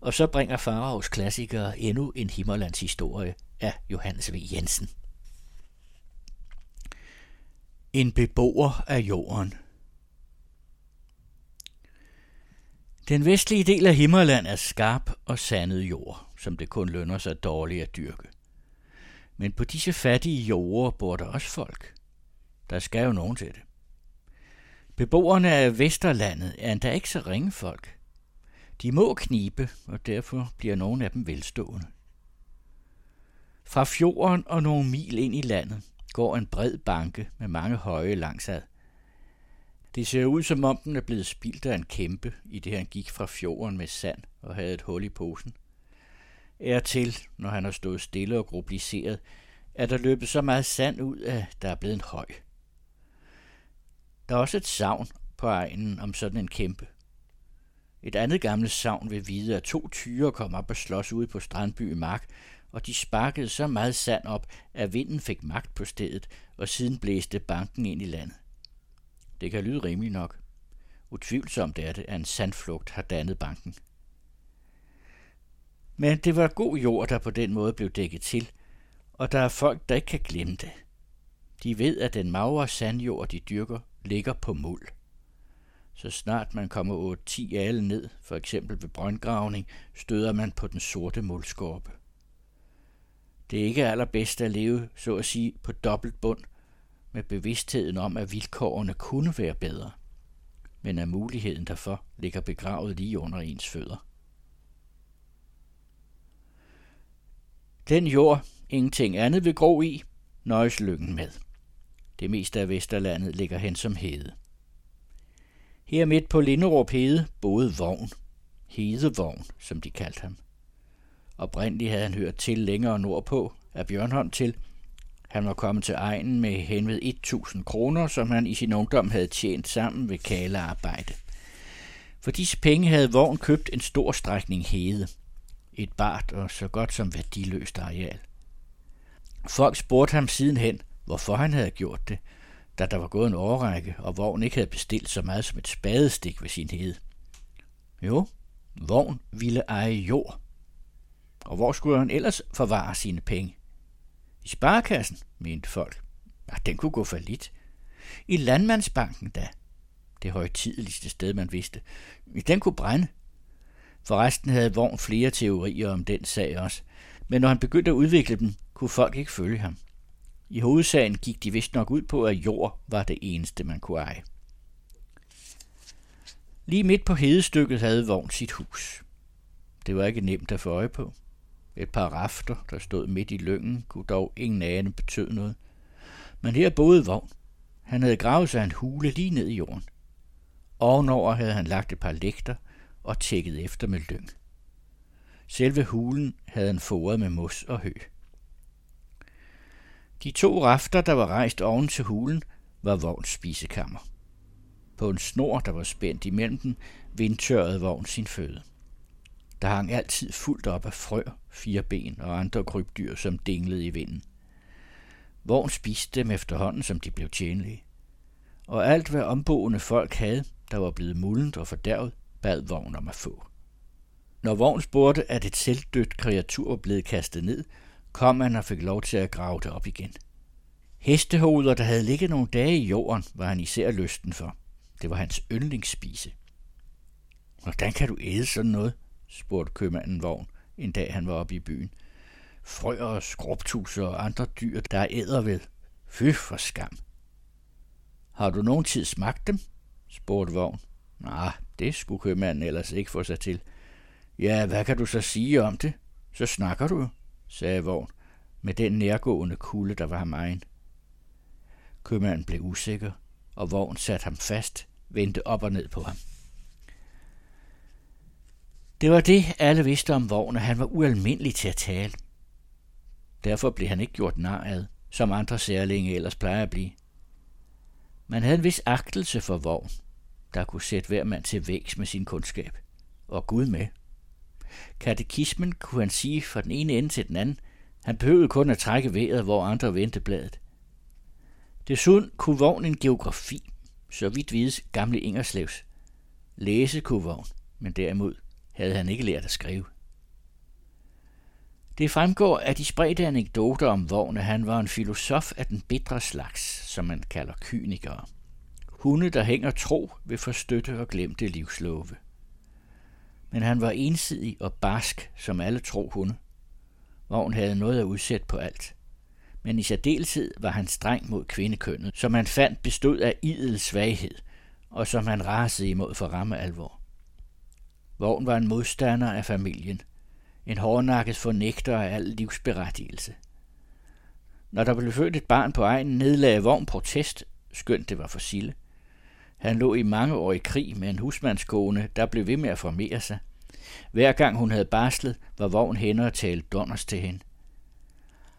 Og så bringer Faraos klassikere endnu en Himmerlands historie af Johannes V. Jensen. En beboer af jorden Den vestlige del af Himmerland er skarp og sandet jord, som det kun lønner sig dårligt at dyrke. Men på disse fattige jorder bor der også folk. Der skal jo nogen til det. Beboerne af Vesterlandet er endda ikke så ringe folk. De må knibe, og derfor bliver nogle af dem velstående. Fra fjorden og nogle mil ind i landet går en bred banke med mange høje langsad. Det ser ud, som om den er blevet spildt af en kæmpe, i det han gik fra fjorden med sand og havde et hul i posen. Er til, når han har stået stille og grubliseret, er der løbet så meget sand ud, at der er blevet en høj. Der er også et savn på egnen om sådan en kæmpe. Et andet gammelt savn vil vide, at to tyre kom op og slås ude på Strandby Mark, og de sparkede så meget sand op, at vinden fik magt på stedet, og siden blæste banken ind i landet. Det kan lyde rimeligt nok. Utvivlsomt er det, at en sandflugt har dannet banken. Men det var god jord, der på den måde blev dækket til, og der er folk, der ikke kan glemme det. De ved, at den magre sandjord, de dyrker, ligger på muld. Så snart man kommer 8-10 alle ned, for eksempel ved brøndgravning, støder man på den sorte muldskorpe. Det er ikke allerbedst at leve, så at sige, på dobbelt bund, med bevidstheden om, at vilkårene kunne være bedre, men at muligheden derfor ligger begravet lige under ens fødder. Den jord, ingenting andet vil gro i, nøjes lykken med. Det meste af Vesterlandet ligger hen som hede. Her midt på Linderup Hede boede Vogn, Hedevogn, som de kaldte ham. Oprindeligt havde han hørt til længere nordpå, af Bjørnholm til. Han var kommet til egnen med henved 1000 kroner, som han i sin ungdom havde tjent sammen ved kalearbejde. For disse penge havde Vogn købt en stor strækning hede. Et bart og så godt som værdiløst areal. Folk spurgte ham sidenhen, hvorfor han havde gjort det, da der var gået en årrække, og Vogn ikke havde bestilt så meget som et spadestik ved sin hede. Jo, Vogn ville eje jord. Og hvor skulle han ellers forvare sine penge? I sparekassen, mente folk. Ja, den kunne gå for lidt. I landmandsbanken da. Det højtideligste sted, man vidste. Den kunne brænde. Forresten havde Vogn flere teorier om den sag også. Men når han begyndte at udvikle dem, kunne folk ikke følge ham. I hovedsagen gik de vist nok ud på, at jord var det eneste, man kunne eje. Lige midt på hedestykket havde Vogn sit hus. Det var ikke nemt at få øje på. Et par rafter, der stod midt i lyngen, kunne dog ingen ane betød noget. Men her boede Vogn. Han havde gravet sig en hule lige ned i jorden. Ovenover havde han lagt et par lægter og tækket efter med lyng. Selve hulen havde han foret med mos og hø. De to rafter, der var rejst oven til hulen, var Vogns spisekammer. På en snor, der var spændt imellem dem, vindtørrede Vogn sin føde. Der hang altid fuldt op af frø, fire ben og andre krybdyr, som dinglede i vinden. Vogn spiste dem efterhånden, som de blev tjenlige. Og alt, hvad omboende folk havde, der var blevet muldent og fordærvet, bad Vogn om at få. Når Vogn spurgte, at et selvdødt kreatur var blevet kastet ned, kom han og fik lov til at grave det op igen. Hestehoveder, der havde ligget nogle dage i jorden, var han især lysten for. Det var hans yndlingsspise. Hvordan kan du æde sådan noget? spurgte købmanden Vogn, en dag han var oppe i byen. Frøer og skrubtuser og andre dyr, der æder ved. Fy for skam. Har du nogen tid smagt dem? spurgte Vogn. Nej, det skulle købmanden ellers ikke få sig til. Ja, hvad kan du så sige om det? Så snakker du sagde Vogn, med den nærgående kulde, der var ham egen. Købmanden blev usikker, og Vogn satte ham fast, vendte op og ned på ham. Det var det, alle vidste om Vogn, at han var ualmindelig til at tale. Derfor blev han ikke gjort nar ad, som andre særlinge ellers plejer at blive. Man havde en vis agtelse for Vogn, der kunne sætte hver mand til vægs med sin kundskab, og Gud med – Katekismen kunne han sige fra den ene ende til den anden. Han behøvede kun at trække vejret, hvor andre vendte bladet. Desuden kunne vognen geografi, så vidt vides gamle Ingerslevs. Læse kunne vogn, men derimod havde han ikke lært at skrive. Det fremgår af de spredte anekdoter om Vogn, at han var en filosof af den bedre slags, som man kalder kynikere. Hunde, der hænger tro, vil forstøtte og glemte livslove. Men han var ensidig og barsk, som alle tro hunde. Vogn havde noget at udsætte på alt. Men i særdeleshed var han streng mod kvindekønnet, som han fandt bestod af idel svaghed, og som han rasede imod for ramme alvor. Vogn var en modstander af familien, en hårdnakket fornægter af al livsberettigelse. Når der blev født et barn på egen, nedlagde Vogn protest, skønt det var for Sille. Han lå i mange år i krig med en husmandskone, der blev ved med at formere sig. Hver gang hun havde barslet, var Vogn henne og talte donners til hende.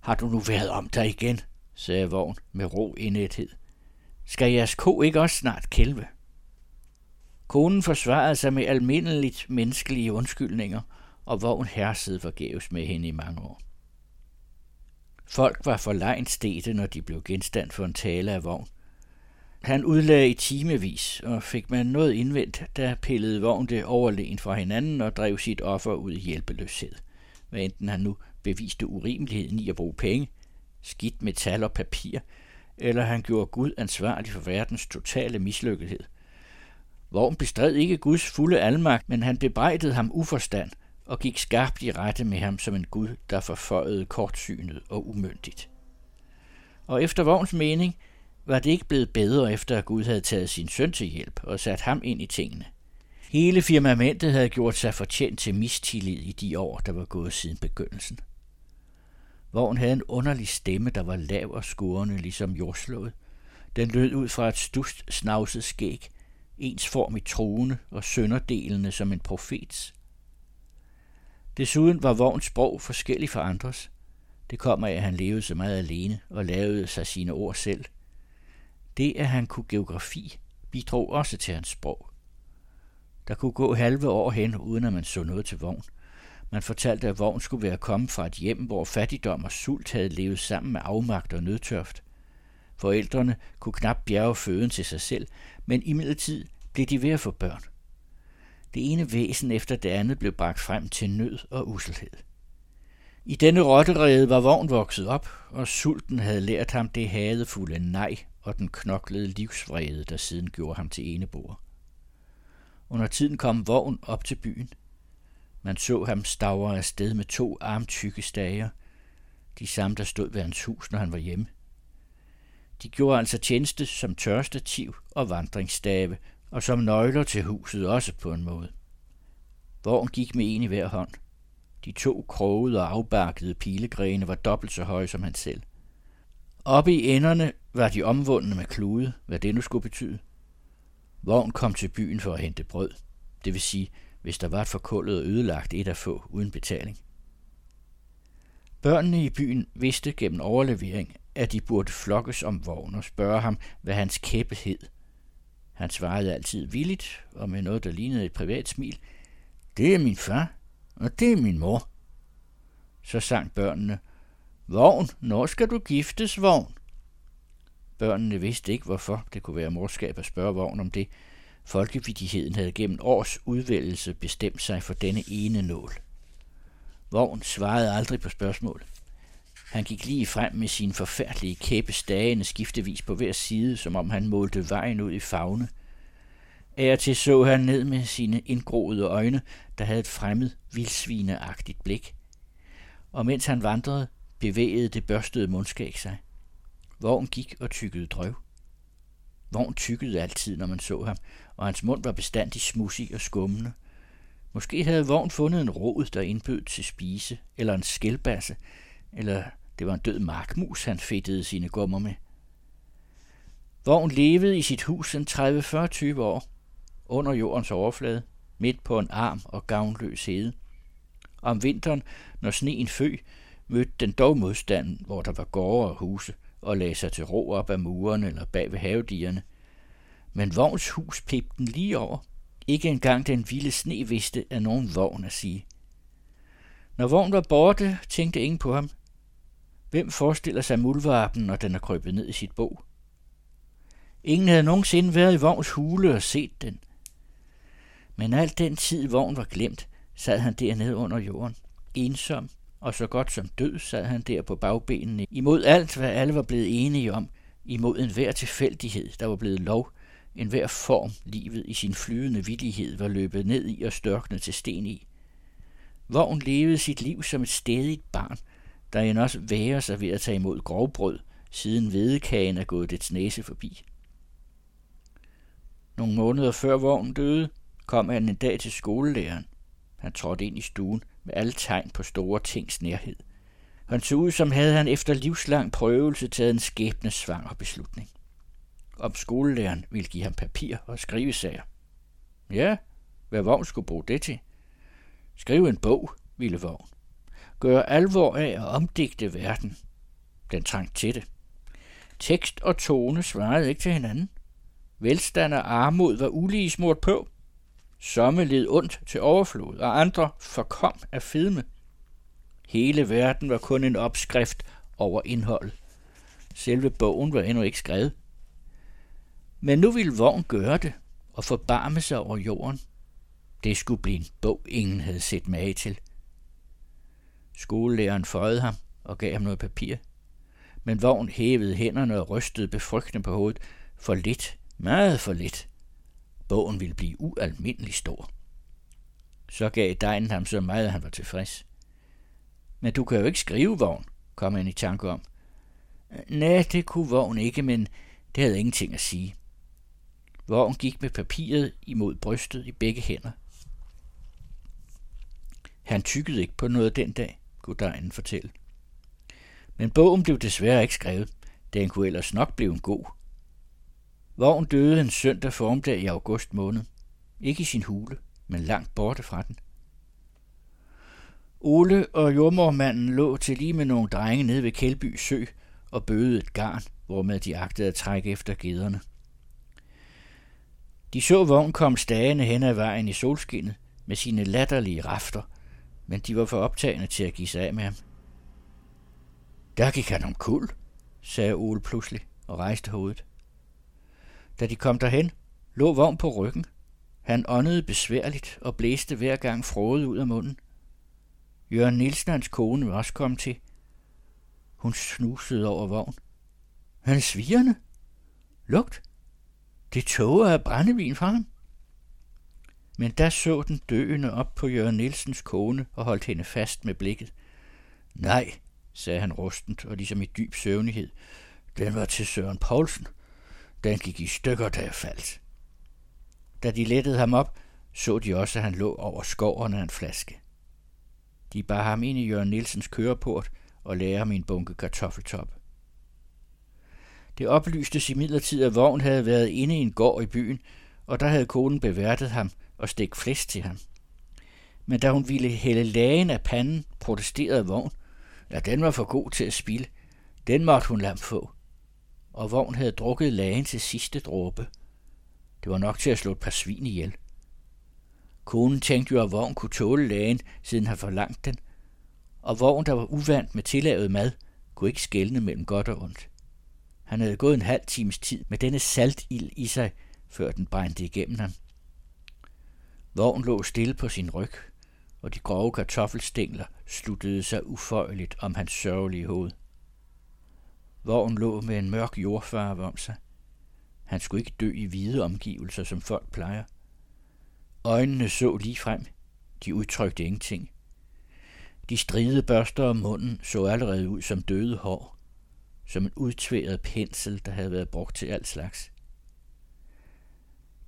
Har du nu været om dig igen, sagde Vogn med ro indethed. Skal jeres ko ikke også snart kælve? Konen forsvarede sig med almindeligt menneskelige undskyldninger, og Vogn hersede forgæves med hende i mange år. Folk var for lejens stede, når de blev genstand for en tale af Vogn. Han udlagde i timevis, og fik man noget indvendt, da pillede Vogn det overlegen fra hinanden og drev sit offer ud i hjælpeløshed. Hvad enten han nu beviste urimeligheden i at bruge penge, skidt metal og papir, eller han gjorde Gud ansvarlig for verdens totale mislykkethed – Vogn bestred ikke Guds fulde almagt, men han bebrejdede ham uforstand og gik skarpt i rette med ham som en Gud, der forføjede kortsynet og umyndigt. Og efter Vogns mening var det ikke blevet bedre, efter at Gud havde taget sin søn til hjælp og sat ham ind i tingene. Hele firmamentet havde gjort sig fortjent til mistillid i de år, der var gået siden begyndelsen. Vogn havde en underlig stemme, der var lav og skurrende, ligesom jordslået. Den lød ud fra et stust snavset skæg, i truende og sønderdelende som en profets. Desuden var Vogns sprog forskellig fra andres. Det kom af, at han levede så meget alene og lavede sig sine ord selv. Det, at han kunne geografi, bidrog også til hans sprog. Der kunne gå halve år hen, uden at man så noget til Vogn. Man fortalte, at Vogn skulle være kommet fra et hjem, hvor fattigdom og sult havde levet sammen med afmagt og nødtørft. Forældrene kunne knap bjerge føden til sig selv, men imidlertid blev de ved at få børn. Det ene væsen efter det andet blev bragt frem til nød og uselhed. I denne rotterede var vogn vokset op, og sulten havde lært ham det hadefulde nej og den knoklede livsvrede, der siden gjorde ham til eneboer. Under tiden kom vogn op til byen. Man så ham stavre afsted med to armtykke stager, de samme, der stod ved hans hus, når han var hjemme. De gjorde altså tjeneste som tørstativ og vandringsstave, og som nøgler til huset også på en måde. Vogn gik med en i hver hånd. De to krogede og afbarkede pilegrene var dobbelt så høje som han selv. Oppe i enderne var de omvundne med klude, hvad det nu skulle betyde. Vogn kom til byen for at hente brød, det vil sige, hvis der var et forkullet og ødelagt et at få uden betaling. Børnene i byen vidste gennem overlevering, at de burde flokkes om vogn og spørge ham, hvad hans kæppe hed. Han svarede altid villigt og med noget, der lignede et privat smil. Det er min far, og det er min mor. Så sang børnene, Vogn, når skal du giftes, Vogn? Børnene vidste ikke, hvorfor det kunne være morskab at spørge Vogn om det. Folkevidigheden havde gennem års udvælgelse bestemt sig for denne ene nål. Vogn svarede aldrig på spørgsmål. Han gik lige frem med sin forfærdelige kæppe stagende skiftevis på hver side, som om han målte vejen ud i fagne. Af til så han ned med sine indgroede øjne, der havde et fremmed, vildsvineagtigt blik. Og mens han vandrede, bevægede det børstede mundskæg sig. Vogn gik og tykkede drøv. Vogn tykkede altid, når man så ham, og hans mund var bestandig smussig og skummende. Måske havde Vogn fundet en rod, der indbød til spise, eller en skælbasse, eller det var en død markmus, han fedtede sine gummer med. Vogn levede i sit hus en 30-40 år, under jordens overflade, midt på en arm og gavnløs hede. Om vinteren, når sneen fø, mødte den dog modstanden, hvor der var gårde og huse, og lagde sig til ro op ad murene eller bag ved havedierne. Men Vogns hus pep den lige over. Ikke engang den vilde sne vidste af nogen vogn at sige. Når Vogn var borte, tænkte ingen på ham. Hvem forestiller sig muldvarpen, når den er krøbet ned i sit bog? Ingen havde nogensinde været i Vogns hule og set den. Men alt den tid Vogn var glemt, sad han dernede under jorden, ensom og så godt som død sad han der på bagbenene, imod alt, hvad alle var blevet enige om, imod enhver tilfældighed, der var blevet lov, enhver form, livet i sin flydende villighed var løbet ned i og størknet til sten i. Vogn levede sit liv som et stedigt barn, der end også værer sig ved at tage imod grovbrød, siden vedekagen er gået dets næse forbi. Nogle måneder før vognen døde, kom han en dag til skolelæreren. Han trådte ind i stuen med alle tegn på store tings nærhed. Han så ud, som havde han efter livslang prøvelse taget en skæbnesvanger beslutning. Om skolelæreren ville give ham papir og skrivesager. Ja, hvad Vogn skulle bruge det til? Skrive en bog, ville Vogn. Gøre alvor af at omdigte verden. Den trængte til det. Tekst og tone svarede ikke til hinanden. Velstand og armod var ulige smurt på. Somme led ondt til overflod, og andre forkom af fedme. Hele verden var kun en opskrift over indhold. Selve bogen var endnu ikke skrevet. Men nu ville Vogn gøre det og forbarme sig over jorden. Det skulle blive en bog, ingen havde set mage til. Skolelæreren føjede ham og gav ham noget papir. Men Vogn hævede hænderne og rystede befrygtende på hovedet. For lidt, meget for lidt. Bogen ville blive ualmindelig stor. Så gav dejen ham så meget, at han var tilfreds. Men du kan jo ikke skrive vogn, kom han i tanke om. Nej, det kunne vogn ikke, men det havde ingenting at sige. Vogn gik med papiret imod brystet i begge hænder. Han tykkede ikke på noget den dag, kunne dejen fortælle. Men bogen blev desværre ikke skrevet. Den kunne ellers nok blive en god. Vogn døde en søndag formiddag i august måned. Ikke i sin hule, men langt borte fra den. Ole og jordmormanden lå til lige med nogle drenge nede ved Kældby Sø og bødede et garn, hvormed de agtede at trække efter gederne. De så vogn kom stagende hen ad vejen i solskinnet med sine latterlige rafter, men de var for optagende til at give sig af med ham. Der gik han om kul, sagde Ole pludselig og rejste hovedet. Da de kom derhen, lå vogn på ryggen. Han åndede besværligt og blæste hver gang frået ud af munden. Jørgen Nielsen hans kone var også kommet til. Hun snusede over vogn. Han er svigerne. Lugt. Det tåger af brændevin fra ham. Men der så den døende op på Jørgen Nielsens kone og holdt hende fast med blikket. Nej, sagde han rustent og ligesom i dyb søvnighed. Den var til Søren Poulsen. Den gik i stykker, da jeg faldt. Da de lettede ham op, så de også, at han lå over skoven af en flaske. De bar ham ind i Jørgen Nielsens køreport og lagde ham i en bunke kartoffeltop. Det oplystes imidlertid, at vogn havde været inde i en gård i byen, og der havde konen beværtet ham og stik flæsk til ham. Men da hun ville hælde lagen af panden, protesterede vogn. Ja, den var for god til at spille. Den måtte hun lade få og Vogn havde drukket lagen til sidste dråbe. Det var nok til at slå et par svin ihjel. Konen tænkte jo, at Vogn kunne tåle lagen, siden han forlangte den, og Vogn, der var uvant med tillavet mad, kunne ikke skelne mellem godt og ondt. Han havde gået en halv times tid med denne saltild i sig, før den brændte igennem ham. Vogn lå stille på sin ryg, og de grove kartoffelstængler sluttede sig uføjeligt om hans sørgelige hoved. Vognen lå med en mørk jordfarve om sig. Han skulle ikke dø i hvide omgivelser, som folk plejer. Øjnene så lige frem. De udtrykte ingenting. De stridede børster om munden så allerede ud som døde hår. Som en udtværet pensel, der havde været brugt til alt slags.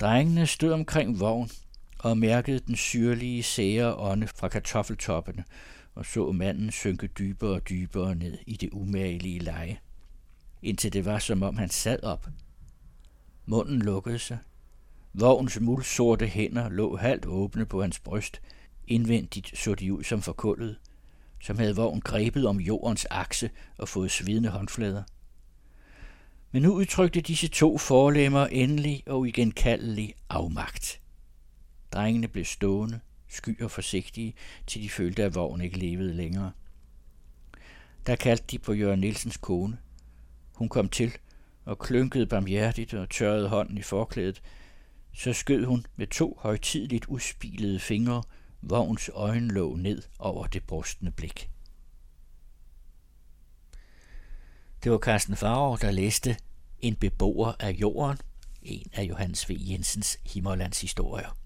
Drengene stod omkring vogn og mærkede den syrlige, sære ånde fra kartoffeltoppene og så manden synke dybere og dybere ned i det umagelige leje indtil det var som om han sad op. Munden lukkede sig. Vogns mulsorte hænder lå halvt åbne på hans bryst. Indvendigt så de ud som forkullet, som havde vogn grebet om jordens akse og fået svidende håndflader. Men nu udtrykte disse to forlemmer endelig og uigenkaldelig afmagt. Drengene blev stående, sky og forsigtige, til de følte, at vognen ikke levede længere. Der kaldte de på Jørgen Nielsens kone. Hun kom til og klynkede barmhjertigt og tørrede hånden i forklædet. Så skød hun med to højtidligt udspilede fingre Vogns øjen lå ned over det brustne blik. Det var Carsten Farov, der læste En beboer af jorden, en af Johannes V. Jensens Himmerlands historier.